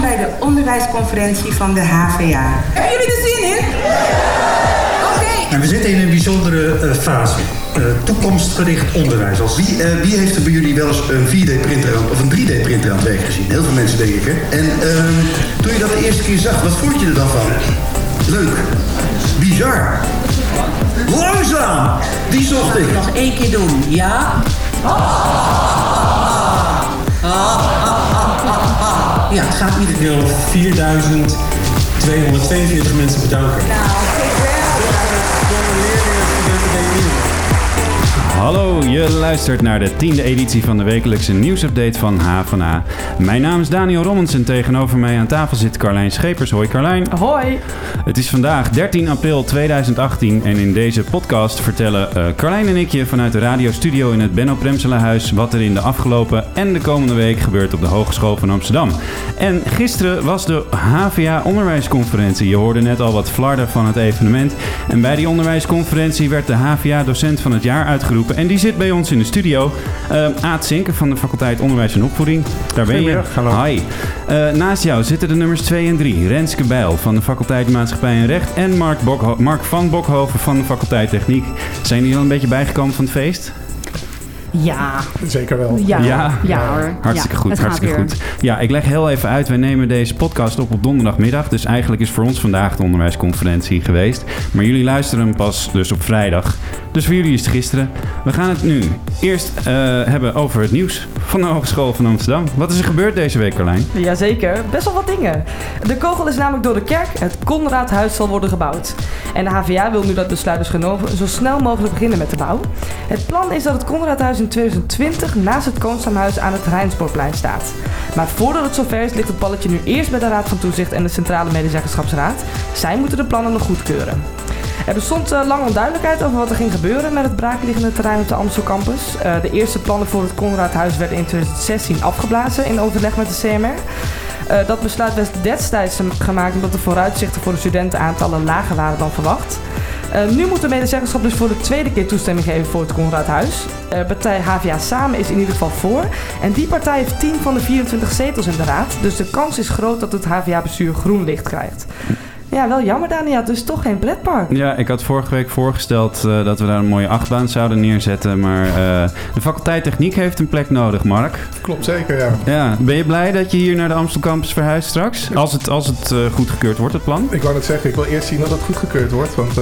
Welkom bij de onderwijsconferentie van de HVA. Hebben jullie er zin in? Oké. En we zitten in een bijzondere eh, fase. Uh, toekomstgericht onderwijs. Als wie, eh, wie heeft er bij jullie wel eens een 4D-printer of een 3D-printer aan het werk gezien? Heel veel mensen, denk ik, hè? En ehm, toen je dat de eerste keer zag, wat vond je er dan van? Leuk. Bizar. Langzaam. Die zocht ik. Nog één keer doen, ja? Ja, het gaat. Ik wil 4242 mensen bedanken. Hallo, je luistert naar de tiende editie van de wekelijkse nieuwsupdate van HVA. Mijn naam is Daniel Rommens en tegenover mij aan tafel zit Carlijn Schepers. Hoi Carlijn. Hoi. Het is vandaag 13 april 2018 en in deze podcast vertellen uh, Carlijn en ik je vanuit de radiostudio in het Benno Premselenhuis wat er in de afgelopen en de komende week gebeurt op de Hogeschool van Amsterdam. En gisteren was de HVA onderwijsconferentie. Je hoorde net al wat flarden van het evenement. En bij die onderwijsconferentie werd de HVA docent van het jaar uitgeroepen en die zit bij ons in de studio. Uh, Aad Zinken van de faculteit Onderwijs en Opvoeding. Daar ben je. Hallo. Hi. Uh, naast jou zitten de nummers 2 en 3. Renske Bijl van de faculteit Maatschappij en Recht. En Mark, Bokho Mark van Bokhoven van de faculteit Techniek. Zijn jullie al een beetje bijgekomen van het feest? Ja. Zeker wel. Ja, ja. ja hoor. Hartstikke ja, goed, hartstikke goed. Ja, ik leg heel even uit. Wij nemen deze podcast op op donderdagmiddag. Dus eigenlijk is voor ons vandaag de onderwijsconferentie geweest. Maar jullie luisteren hem pas dus op vrijdag. Dus voor jullie is het gisteren. We gaan het nu eerst uh, hebben over het nieuws van de Hogeschool van Amsterdam. Wat is er gebeurd deze week, Carlijn? Jazeker, best wel wat dingen. De kogel is namelijk door de kerk. Het Konraadhuis zal worden gebouwd. En de HVA wil nu dat besluit dus genomen zo snel mogelijk beginnen met de bouw. Het plan is dat het Konraadhuis in 2020 naast het Koonstamhuis aan het Rijnspoorplein staat. Maar voordat het zover is, ligt het balletje nu eerst bij de Raad van Toezicht en de Centrale Medezeggenschapsraad. Zij moeten de plannen nog goedkeuren. Er bestond uh, lang onduidelijkheid over wat er ging gebeuren met het braakliggende terrein op de Amstel campus. Uh, de eerste plannen voor het Konraadhuis werden in 2016 afgeblazen in overleg met de CMR. Uh, dat besluit werd destijds gemaakt omdat de vooruitzichten voor de studentenaantallen lager waren dan verwacht. Uh, nu moet de medezeggenschap dus voor de tweede keer toestemming geven voor het Konraadhuis. Uh, partij HVA Samen is in ieder geval voor. En die partij heeft 10 van de 24 zetels in de raad. Dus de kans is groot dat het HVA-bestuur groen licht krijgt. Ja, wel jammer Daniel, dus toch geen pretpark. Ja, ik had vorige week voorgesteld uh, dat we daar een mooie achtbaan zouden neerzetten. Maar uh, de faculteit techniek heeft een plek nodig, Mark. Klopt zeker, ja. Ja, ben je blij dat je hier naar de Amstel Campus verhuist straks? Als het, als het uh, goedgekeurd wordt, het plan? Ik wou net zeggen, ik wil eerst zien dat het goedgekeurd wordt. Want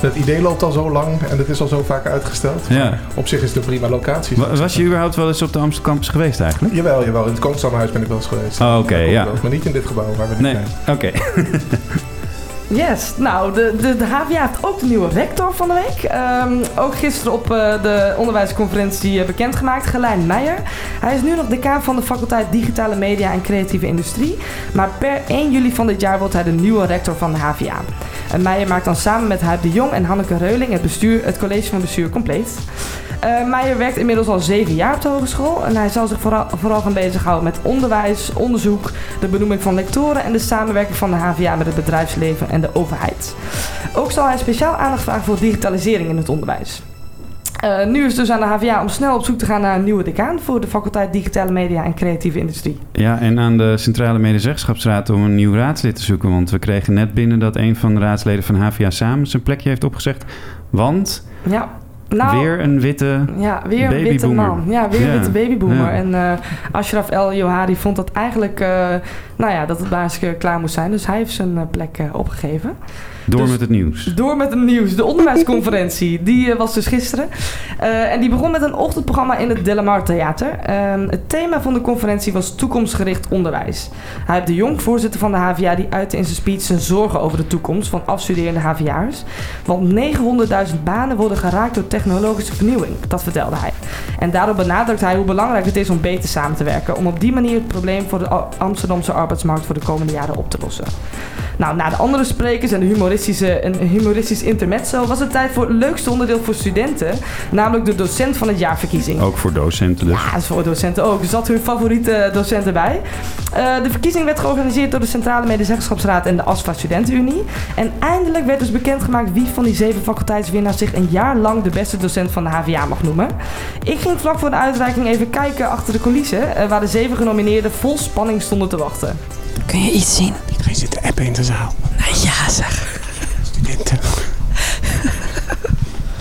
het idee loopt al zo lang en het is al zo vaak uitgesteld. Ja. Op zich is het een prima locatie. Was, was je überhaupt wel eens op de Amstel Campus geweest eigenlijk? Jawel, jawel. In het Koonstamhuis ben ik wel eens geweest. Oh, oké, okay, ja. Maar niet in dit gebouw waar we nu nee. zijn. Oké. Yes, nou, de, de, de HVA heeft ook de nieuwe rector van de week. Um, ook gisteren op uh, de onderwijsconferentie uh, bekendgemaakt, Gelijn Meijer. Hij is nu nog decaan van de faculteit Digitale Media en Creatieve Industrie. Maar per 1 juli van dit jaar wordt hij de nieuwe rector van de HVA. En Meijer maakt dan samen met Huip de Jong en Hanneke Reuling het, bestuur, het college van bestuur compleet. Uh, Meijer werkt inmiddels al zeven jaar op de hogeschool en hij zal zich vooral, vooral gaan bezighouden met onderwijs, onderzoek, de benoeming van lectoren en de samenwerking van de HVA met het bedrijfsleven en de overheid. Ook zal hij speciaal aandacht vragen voor digitalisering in het onderwijs. Uh, nu is het dus aan de HVA om snel op zoek te gaan naar een nieuwe decaan voor de faculteit Digitale Media en Creatieve Industrie. Ja, en aan de Centrale Medezeggenschapsraad om een nieuw raadslid te zoeken. Want we kregen net binnen dat een van de raadsleden van HVA samen zijn plekje heeft opgezegd. Want ja. Nou, weer een witte Ja, weer een witte man. Ja, weer een ja. witte babyboomer. Ja. En uh, Ashraf El Johari vond dat eigenlijk, uh, nou ja, dat het basisje klaar moest zijn. Dus hij heeft zijn uh, plek opgegeven. Door dus, met het nieuws. Door met het nieuws. De onderwijsconferentie, die was dus gisteren. en die begon met een ochtendprogramma in het Delamar Theater. het thema van de conferentie was toekomstgericht onderwijs. Hij heeft de Jong, voorzitter van de HVA, die uitte in zijn speech zijn zorgen over de toekomst van afstuderende HVA'ers. Want 900.000 banen worden geraakt door technologische vernieuwing. Dat vertelde hij. En daarop benadrukt hij hoe belangrijk het is om beter samen te werken. Om op die manier het probleem voor de Amsterdamse arbeidsmarkt voor de komende jaren op te lossen. Nou, na de andere sprekers en de humoristische, een humoristisch intermezzo was het tijd voor het leukste onderdeel voor studenten. Namelijk de docent van het jaarverkiezing. Ook voor docenten dus. Ja, voor docenten ook. Er zat hun favoriete docent erbij. Uh, de verkiezing werd georganiseerd door de Centrale Medezeggenschapsraad en de ASFA Studentenunie. En eindelijk werd dus bekendgemaakt wie van die zeven faculteitswinnaars zich een jaar lang de beste docent van de HVA mag noemen. Ik ging vlak voor de uitreiking even kijken achter de coulissen, uh, waar de zeven genomineerden vol spanning stonden te wachten. Kun je iets zien? Iedereen zit te appen in de zaal. Nou ja, zeg.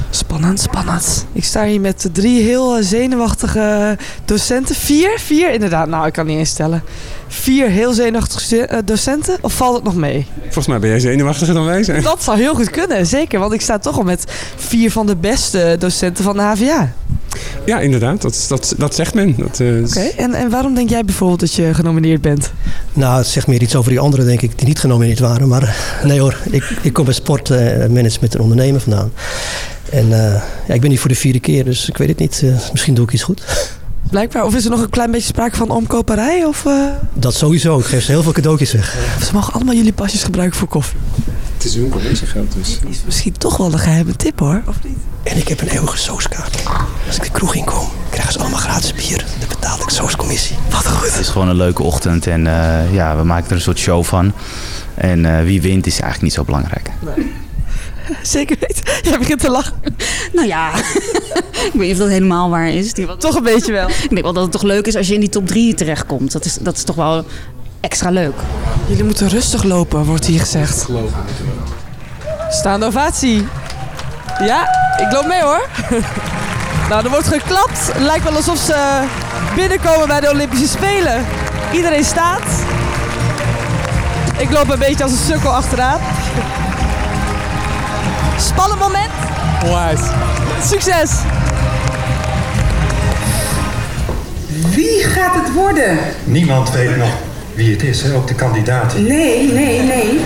Spannend, spannend. Ik sta hier met drie heel eh, zenuwachtige docenten. Vier? Vier, inderdaad. Nou, ik kan niet eens stellen. Vier heel zenuwachtige eh, docenten? Of valt het nog mee? Volgens mij ben jij zenuwachtiger dan wij zijn. Dat zou heel goed kunnen, zeker. Want ik sta toch al met vier van de beste docenten van de HVA. Ja, inderdaad. Dat, dat, dat zegt men. Dat, eh, Oké, en, en waarom denk jij bijvoorbeeld dat je genomineerd bent? Nou, het zegt meer iets over die anderen, denk ik, die niet genomineerd waren. Maar eh, nee hoor, ik, ik kom bij sportmanagement en ondernemen vandaan. En eh, ja, ik ben hier voor de vierde keer, dus ik weet het niet. Eh, misschien doe ik iets goed. Blijkbaar. Of is er nog een klein beetje sprake van omkoperij? Of, eh, Dat sowieso. Ik geef ze heel veel cadeautjes weg. Ze mogen allemaal jullie pasjes gebruiken voor koffie. Het is collegegeld dus. Is misschien toch wel een geheime tip hoor, of niet? En ik heb een eeuwige sooskaart. Als ik de kroeg inkom, krijgen ze allemaal gratis bier. Dan betaal ik sooscommissie. Wat goed. Het is gewoon een leuke ochtend en eh, ja, we maken er een soort show van. En eh, wie wint is eigenlijk niet zo belangrijk. Zeker weten. Jij begint te lachen. Nou ja, ik weet niet of dat helemaal waar is. Die- Toch een beetje wel. Ik denk wel dat het toch leuk is als je in die top 3 terechtkomt. Dat is, dat is toch wel extra leuk. Jullie moeten rustig lopen, wordt hier gezegd. Staande ovatie. Ja, ik loop mee hoor. nou, er wordt geklapt. Het lijkt wel alsof ze binnenkomen bij de Olympische Spelen. Iedereen staat. Ik loop een beetje als een sukkel achteraan. Spannend moment. Succes. Wie gaat het worden? Niemand weet nog wie het is, hè? ook de kandidaten. Nee, nee, nee.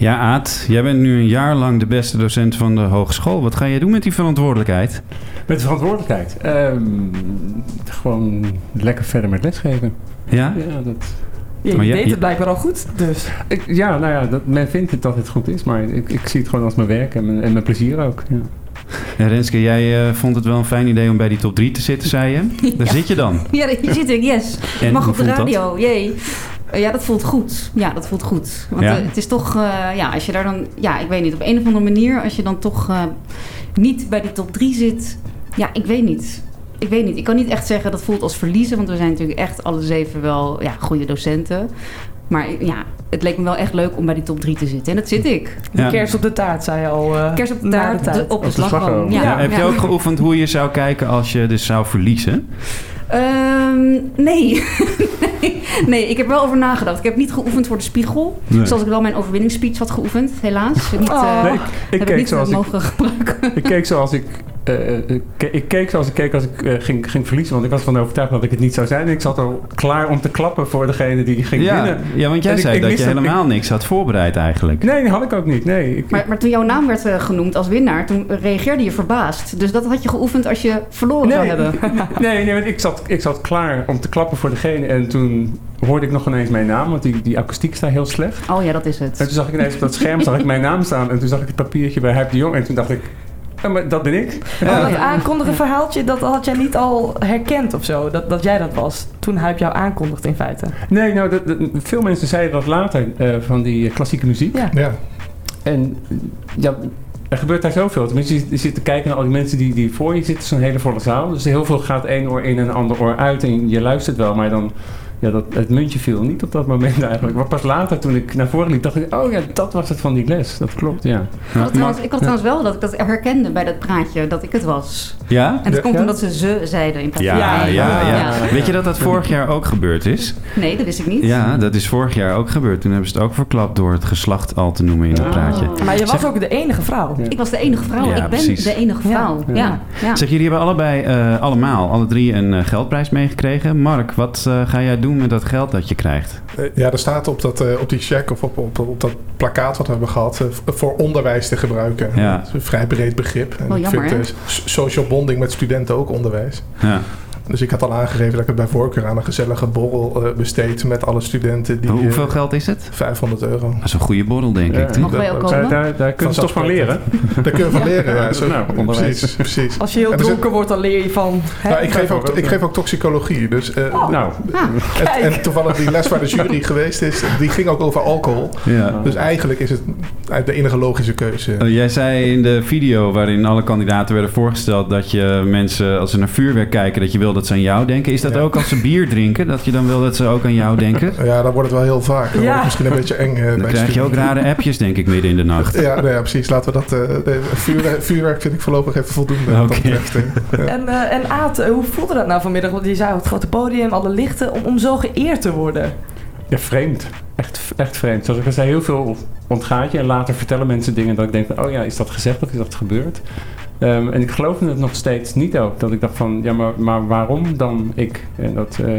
Ja, Aad, jij bent nu een jaar lang de beste docent van de hogeschool. Wat ga je doen met die verantwoordelijkheid? Met verantwoordelijkheid. Ehm, gewoon lekker verder met lesgeven. Ja? Ja, dat, Je Maar jij- deed je- het blijkbaar al goed, dus. ik, ja nou ja, dat, men vindt het dat het goed is, maar ik, ik zie het gewoon als mijn werk en mijn, en mijn plezier ook. Ja. En Renske, jij eh, vond het wel een fijn idee om bij die top 3 te zitten, zei je. Daar zit je dan. Ja, hier zit ik, yes. En Mag op de dat? radio, jee. Eh, ja, dat voelt goed. Ja, dat voelt goed. Want Ja? eh, het is toch, ja, als je daar dan, ja, ik weet niet, op een of andere manier, als je dan toch niet bij die top 3 zit, ja, ik weet niet. Ik weet niet. Ik kan niet echt zeggen dat voelt als verliezen, want we zijn natuurlijk echt alle zeven wel ja, goede docenten. Maar ja, het leek me wel echt leuk om bij die top 3 te zitten. En dat zit ik. De Ja. kerst op de taart, zei je al. eh, Kerst op de taart, de- op de de slagroom. slagroom. Ja, Ja, heb je ook geoefend hoe je zou kijken als je dus zou verliezen? Ehm, nee. nee. Nee, ik heb wel over nagedacht. Ik heb niet geoefend voor de spiegel. Nee. Zoals ik wel mijn overwinningsspeech had geoefend, helaas. Niet, Oh. eh, Nee, ik, ik heb ik keek niet zoals ik, mogen gebruiken. ik keek zoals ik, eh, eh, ik ke- ik keek zoals ik keek als ik eh, ging, ging verliezen, want ik was van overtuigd dat ik het niet zou zijn. En ik zat al klaar om te klappen voor degene die ging Ja, winnen. ja, want jij En zei ik dat je dat- helemaal niks had voorbereid eigenlijk. Nee, die had ik ook niet. Nee, ik, Maar, maar toen jouw naam werd genoemd als winnaar, toen reageerde je verbaasd. Dus dat had je geoefend als je verloren zou hebben. Nee, nee want ik, zat, ik zat klaar om te klappen voor degene. En toen hoorde ik nog ineens mijn naam, want die, die akoestiek staat heel slecht. Oh ja, dat is En het. toen zag ik ineens op dat scherm zag ik mijn naam staan. En toen zag ik het papiertje bij Huip de Jong. En toen dacht ik, ja, maar dat ben ik. Maar dat Ja. aankondigen verhaaltje, dat had jij niet al herkend of zo? Dat, dat jij dat was? Toen Huip jou aankondigt in feite. Nee, nou, dat, dat- veel mensen zeiden dat later eh, van die klassieke muziek. Ja. Ja. En ja, er gebeurt daar zoveel. Tenminste, je, je zit te kijken naar al die mensen die, die voor je zitten. Zo'n hele volle zaal. Dus heel veel gaat één oor in en een ander oor uit. En je luistert wel, maar dan... Ja, dat, het muntje viel niet op dat moment eigenlijk. Maar pas later, toen ik naar voren liep, dacht ik... Oh ja, dat was het van die les. Dat klopt, ja. Ik had, trouwens, ik had trouwens wel dat ik dat herkende bij dat praatje, dat ik het was. Ja? En dat Ja? komt omdat ze ze zeiden in plaats van Ja, ja, ja, Ja. Weet je dat dat vorig jaar ook gebeurd is? Nee, dat wist ik niet. Ja, dat is vorig jaar ook gebeurd. Toen hebben ze het ook verklapt door het geslacht al te noemen in het Oh. praatje. Maar je was Zeg- ook de enige vrouw. Ja. Ik was de enige vrouw. Ja, ik ben precies. de enige vrouw. Ja. Ja. Ja. Zeg, jullie hebben allebei, eh, allemaal, alle drie een eh, geldprijs meegekregen. Mark, wat eh, ga jij doen met dat geld dat je krijgt? Eh, Ja, er staat op, dat, eh, op die check of op, op, op dat plakkaat wat we hebben gehad... eh, voor onderwijs te gebruiken. Ja. Dat is een vrij breed begrip. En Wel ik jammer, vind hè? eh, s- social bonding met studenten ook onderwijs. Ja. Dus ik had al aangegeven dat ik het bij voorkeur aan een gezellige borrel eh, besteed met alle studenten. Die, Hoeveel eh, geld is het? 500 euro. Dat is een goede borrel, denk ik. Ja. Ook komen? Daar, daar, daar kun je toch van leren. Daar kun je van leren, ja. Zo, Nou, onderwijs. precies, precies. Als je heel zit- dronken wordt, dan leer je van... hè? Nou, ik, geef ook, ik geef ook toxicologie. Dus, eh, Nou, en, en toevallig die les waar de jury geweest is, die ging ook over alcohol. Ja. Dus eigenlijk is het de enige logische keuze. Oh, jij zei in de video waarin alle kandidaten werden voorgesteld dat je mensen als ze naar vuurwerk kijken, dat je wil dat ze aan jou denken. Is dat Ja. ook als ze bier drinken, dat je dan wil dat ze ook aan jou denken? Ja, dan wordt het wel heel vaak. Dan Ja. wordt het misschien een beetje eng eh, Dan bij krijg je ook rare appjes, denk ik, midden in de nacht. Ja, nou ja, precies. Laten we dat... eh, vuurwerk, vuurwerk vind ik voorlopig even voldoende. dat betreft. Ja. En, eh, en Aad, hoe voelde dat nou vanmiddag? Want je zei het grote podium, alle lichten, om, om zo geëerd te worden. ja, vreemd. Echt, echt vreemd. Zoals ik al zei, heel veel ontgaat je. En later vertellen mensen dingen dat ik denk van... Oh ja, is dat gezegd of is dat gebeurd? Ehm, en ik geloofde het nog steeds niet ook. Dat ik dacht van, ja, maar, maar waarom dan ik? En dat... eh,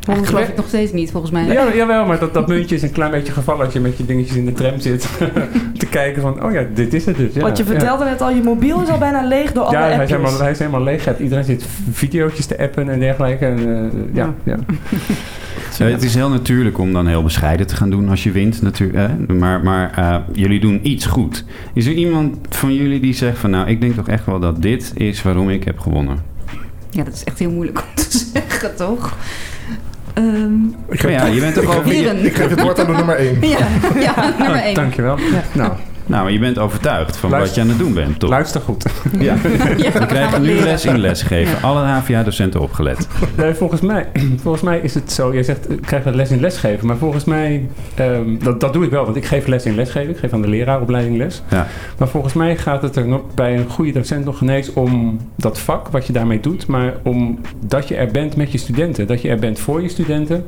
Dat geloof ik nog steeds niet, volgens mij. Ja, jawel, maar dat, dat muntje is een klein beetje gevallen als je met je dingetjes in de tram zit. te kijken van, oh ja, dit is het dus. Ja, Want je ja. vertelde net al, je mobiel is al bijna leeg door alle Ja, hij is, helemaal, hij is helemaal leeg. Iedereen zit video's te appen en dergelijke. En, eh, ja, ja. Ja, het is heel natuurlijk om dan heel bescheiden te gaan doen als je wint, natuurlijk. Hè? Maar, maar eh, jullie doen iets goed. Is er iemand van jullie die zegt van, nou, ik denk toch echt wel dat dit is waarom ik heb gewonnen? Ja, dat is echt heel moeilijk om te zeggen, toch? Ehm, Ik Maar ja, je bent toch ik, geef, ik geef het woord aan de nummer 1. ja, ja, nummer één. Dankjewel. Nou, Nou, maar je bent overtuigd van wat je aan het doen bent, toch? luister goed. Ja. Ja. We krijgen nu les in les geven. Alle HVA-docenten opgelet. Nee, volgens, mij, volgens mij is het zo. Jij zegt, ik krijg les in lesgeven. Maar volgens mij, ehm, dat, dat doe ik wel. Want ik geef les in lesgeven. Ik geef aan de leraaropleiding les. Ja. Maar volgens mij gaat het er nog bij een goede docent nog ineens om dat vak, wat je daarmee doet. Maar om dat je er bent met je studenten. Dat je er bent voor je studenten.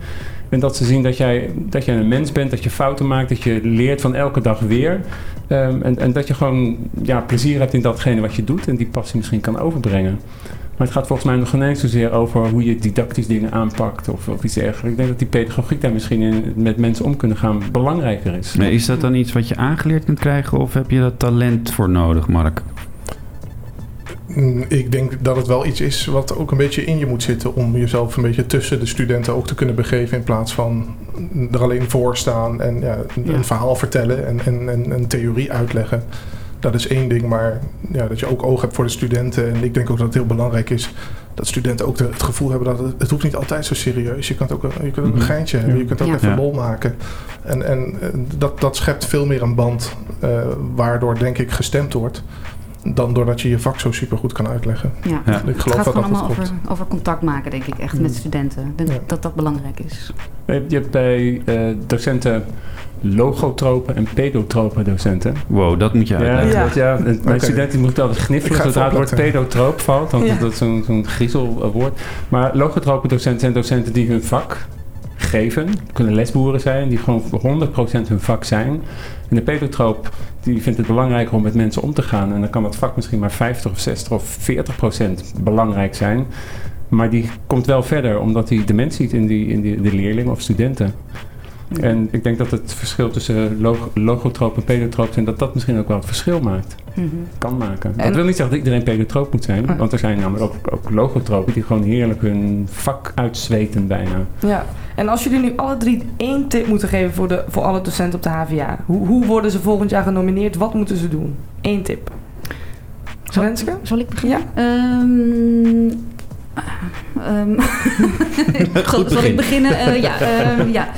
En dat ze zien dat jij, dat jij een mens bent, dat je fouten maakt, dat je leert van elke dag weer. Ehm, en, en dat je gewoon ja, plezier hebt in datgene wat je doet en die passie misschien kan overbrengen. Maar het gaat volgens mij nog ineens zozeer over hoe je didactisch dingen aanpakt of, of iets dergelijks. Ik denk dat die pedagogiek daar misschien in met mensen om kunnen gaan belangrijker is. Maar is dat dan iets wat je aangeleerd kunt krijgen of heb je dat talent voor nodig, Mark? Mm, Ik denk dat het wel iets is wat ook een beetje in je moet zitten om jezelf een beetje tussen de studenten ook te kunnen begeven in plaats van er alleen voor staan en ja, een, Ja. verhaal vertellen en, en, en een theorie uitleggen. Dat is één ding, maar ja, dat je ook oog hebt voor de studenten. En ik denk ook dat het heel belangrijk is dat studenten ook de- het gevoel hebben dat het, het hoeft niet altijd zo serieus. Je kunt ook, een- je kunt ook een Mhm. geintje hebben, je kunt ook Ja. even lol maken. En, en eh, dat, dat schept veel meer een band, eh, waardoor denk ik gestemd wordt, dan doordat je je vak zo super goed kan uitleggen. Ja. Ja. Ik Het geloof gaat dat gewoon dat allemaal over, komt. over contact maken, denk ik, echt met studenten. Ik denk Ja. dat dat belangrijk is. Je hebt bij eh, docenten logotropen en pedotropen docenten. Wow, dat moet je Ja, uitleggen. Ja. dat- ja. mijn Oké. studenten moeten altijd gniffelen zodra het woord pedotroop valt. Want Ja. dat is zo'n zo'n griezelwoord. Maar logotropen docenten zijn docenten die hun vak geven. kunnen lesboeren zijn, die gewoon voor 100% hun vak zijn. En de pedotroop die vindt het belangrijker om met mensen om te gaan. En dan kan dat vak misschien maar 50 of 60 of 40% belangrijk zijn. Maar die komt wel verder omdat hij de mens ziet in, die, in die, de leerlingen of studenten. En ik denk dat het verschil tussen log logotroop en pedotroop zijn, dat dat misschien ook wel het verschil maakt. Mhm. Kan maken. En- dat wil niet zeggen dat iedereen pedotroop moet zijn. Ah. Want er zijn namelijk ook, ook logotropen die gewoon heerlijk hun vak uitzweten bijna. Ja, en als jullie nu alle drie één tip moeten geven voor, de, voor alle docenten op de HVA. Hoe, hoe worden ze volgend jaar genomineerd? Wat moeten ze doen? Eén tip. Renske? Zal ik beginnen? Ja. Ehm, ehm, zal, zal ik beginnen? Eh, ja. ehm, ja.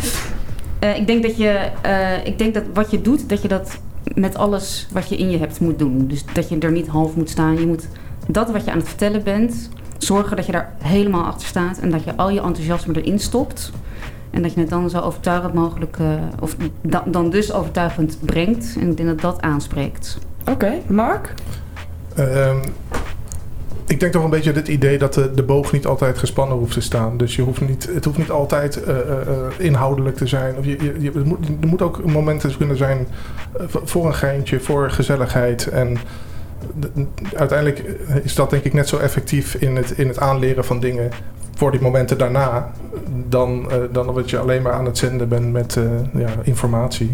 Eh, ik denk dat je, eh, ik denk dat wat je doet, dat je dat met alles wat je in je hebt moet doen. Dus dat je er niet half moet staan. Je moet dat wat je aan het vertellen bent, zorgen dat je daar helemaal achter staat en dat je al je enthousiasme erin stopt. En dat je het dan zo overtuigend mogelijk, eh, of da- dan dus overtuigend brengt. En ik denk dat dat aanspreekt. Oké, Mark? Ehm, ik denk toch een beetje dit idee dat de, de boog niet altijd gespannen hoeft te staan. Dus je hoeft niet, het hoeft niet altijd eh, eh, eh, inhoudelijk te zijn. Of je, je, er, moet, er moet ook momenten kunnen zijn voor- een geintje, voor gezelligheid. En de- uiteindelijk is dat denk ik net zo effectief in het, in het aanleren van dingen voor die momenten daarna. Dan, dan dat je alleen maar aan het zenden bent met ja, informatie.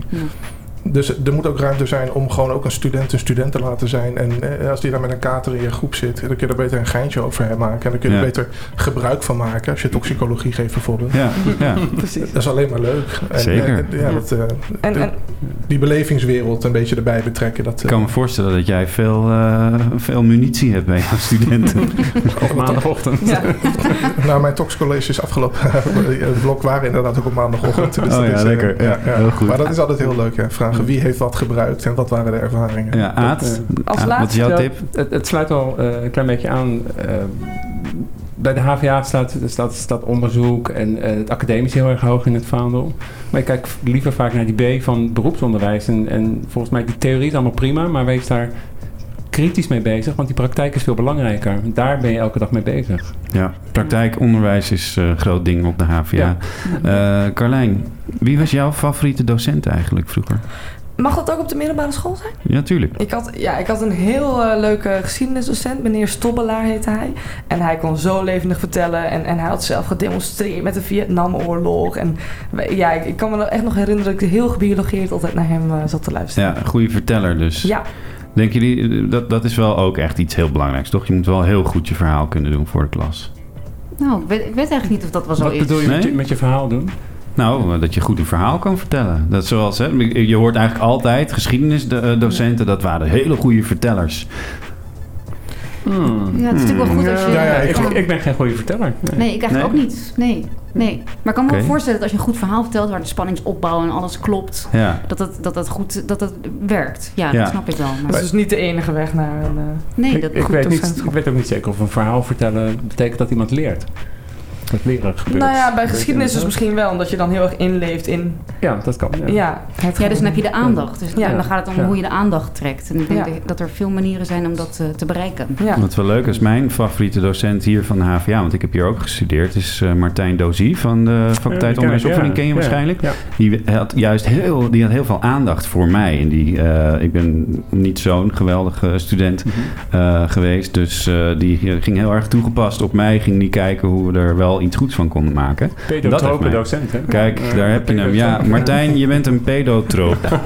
Dus er moet ook ruimte zijn om gewoon ook een student een student te laten zijn. En eh, als die daar met een kater in je groep zit, dan kun je er beter een geintje over hem maken. En dan kun je Ja. er beter gebruik van maken. Als je toxicologie geeft bijvoorbeeld. Ja, ja. Precies. Dat is alleen maar leuk. En, Zeker. eh, ja, dat, eh, En, de- en, die belevingswereld een beetje erbij betrekken. Dat, Ik eh, kan me voorstellen dat jij veel, eh, veel munitie hebt bij jouw studenten. Op maandagochtend. ja. nou, mijn toxcollege is afgelopen. het blok waren inderdaad ook op maandagochtend. Dus Oh dat ja, is, lekker. Ja, heel goed. Maar dat is altijd heel leuk. Hè? Vragen wie heeft wat gebruikt en wat waren de ervaringen. Ja, Aad, Dat, Als Aad, wat is laatste- jouw tip? Het, het sluit al eh, een klein beetje aan. eh, bij de HVA staat, staat, staat onderzoek en eh, het academisch heel erg hoog in het vaandel. Maar ik kijk liever vaak naar die B van beroepsonderwijs. En, en volgens mij, die theorie is allemaal prima, maar wees daar kritisch mee bezig, want die praktijk is veel belangrijker. Daar ben je elke dag mee bezig. Ja, praktijkonderwijs is eh, een groot ding op de HVA. Eh, Carlijn, wie was jouw favoriete docent eigenlijk vroeger? Mag dat ook op de middelbare school zijn? Ja, tuurlijk. Ik had, ja, ik had een heel eh, leuke geschiedenisdocent, meneer Stobbelaar heette hij. En hij kon zo levendig vertellen. En, en hij had zelf gedemonstreerd met de Vietnamoorlog. En ja, ik, ik kan me nog echt nog herinneren dat ik heel gebiologeerd altijd naar hem eh, zat te luisteren. Ja, een goede verteller dus. Ja, Denken jullie, eh, dat, dat is wel ook echt iets heel belangrijks, toch? Je moet wel heel goed je verhaal kunnen doen voor de klas. Nou, ik weet, ik weet eigenlijk niet of dat wel zo Wat is. bedoel je met, je met je verhaal doen? Nou, eh, dat je goed een verhaal kan vertellen. Dat zoals, hè, je hoort eigenlijk altijd, geschiedenisdocenten, dat waren hele goede vertellers. Hmm. Ja, het is natuurlijk wel goed als je... Ja, ja, ik, Ja. ik ben geen goede verteller. Nee, ik eigenlijk Nee? ook niet. Nee, nee. Maar ik kan me voorstellen dat als je een goed verhaal vertelt... waar de spanningsopbouw en alles klopt... Ja, dat het, dat het goed dat het werkt. Ja, Ja. dat snap ik wel. dat Maar is dus niet de enige weg naar een... eh, nee, dat ik, weet niet, ik weet ook niet zeker of een verhaal vertellen betekent dat iemand leert. Dat leren gebeurt. nou ja, bij geschiedenis je dus misschien wel, omdat je dan heel erg inleeft in Ja, dat kan. Ja. ja, dus dan heb je de aandacht. Dus Ja. dan gaat het om Ja. hoe je de aandacht trekt. En ik denk Ja. dat er veel manieren zijn om dat eh, te bereiken. Ja. wat wel leuk is, mijn favoriete docent hier van de HVA, want ik heb hier ook gestudeerd, is eh, Martijn Dozie van de faculteit Onderwijsopvoeding, ken je Ja, waarschijnlijk. Ja. Die had juist heel, die had heel veel aandacht voor mij. En die, eh, ik ben niet zo'n geweldige student Mhm. eh, geweest. Dus eh, die ging heel erg toegepast op mij. Ging die kijken hoe we er wel iets goeds van konden maken. Pedotrope docent, hè? Kijk, daar heb je hem. Ja, Martijn, je bent een pedotroop.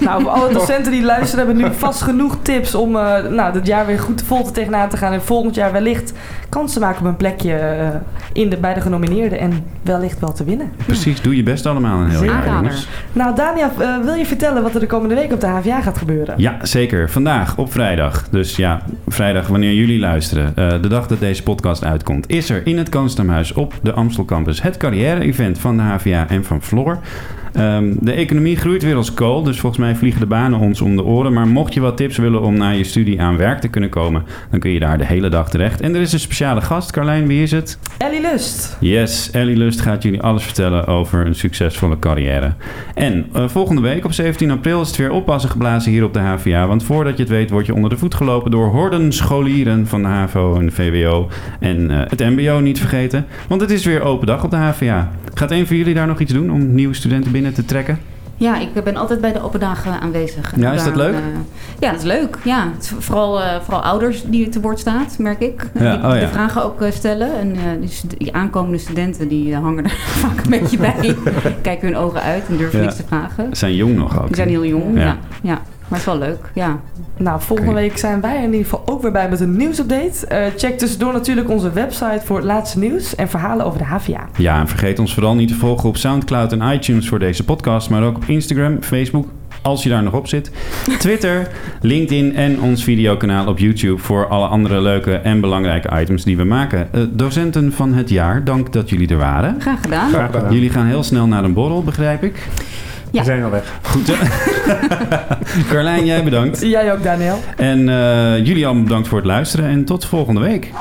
Nou, voor alle docenten die luisteren hebben nu vast genoeg tips om eh nou, dit jaar weer goed vol te tegenaan te gaan. En volgend jaar wellicht kans te maken op een plekje eh, in de, bij de genomineerden en wellicht wel te winnen. Precies, doe je best allemaal een heel jaar, jongens. Nou, Dania, eh, wil je vertellen wat er de komende week op de HVA gaat gebeuren? Ja, zeker. Vandaag op vrijdag. Dus ja, vrijdag wanneer jullie luisteren. eh, de dag dat deze podcast uitkomt. Is er in het Koonstamhuis op de Amstel Campus het carrière-event van de HVA en van Floor. Ehm, de economie groeit weer als kool, dus volgens mij vliegen de banen ons om de oren. Maar mocht je wat tips willen om na je studie aan werk te kunnen komen, dan kun je daar de hele dag terecht. En er is een speciale gast. Carlijn, wie is het? Ellie Lust. Yes, Ellie Lust gaat jullie alles vertellen over een succesvolle carrière. En eh, volgende week op 17 april is het weer oppassen geblazen hier op de HVA. Want voordat je het weet word je onder de voet gelopen door horden scholieren van de HAVO en de VWO. En eh, het MBO niet vergeten, want het is weer open dag op de HVA. Gaat een van jullie daar nog iets doen om nieuwe studenten binnen te trekken? Ja, ik ben altijd bij de open dagen aanwezig. En Ja, is dat daar, leuk? eh, ja, dat is leuk. Ja, is vooral, eh, vooral ouders die te woord staat, merk ik. Ja, die oh ja. de vragen ook eh, stellen. En eh, die, aankomende studenten die hangen er vaak een beetje bij. Kijken hun ogen uit en durven Ja. niks te vragen. Ze zijn jong nog ook. Die zijn heel jong, ja. ja. Maar het is wel leuk, ja. Nou, volgende week zijn wij er in ieder geval ook weer bij met een nieuwsupdate. Eh, check tussendoor natuurlijk onze website voor het laatste nieuws en verhalen over de HVA. Ja, en vergeet ons vooral niet te volgen op Soundcloud en iTunes voor deze podcast, maar ook op Instagram, Facebook, als je daar nog op zit, Twitter, LinkedIn en ons videokanaal op YouTube voor alle andere leuke en belangrijke items die we maken. Eh, docenten van het jaar, dank dat jullie er waren. Graag gedaan. Graag gedaan. Jullie gaan heel snel naar een borrel, begrijp ik. Ja. We zijn al weg. Goed. hè? Carlijn, jij bedankt. Jij ook, Daniel. En eh, jullie allemaal bedankt voor het luisteren en tot volgende week.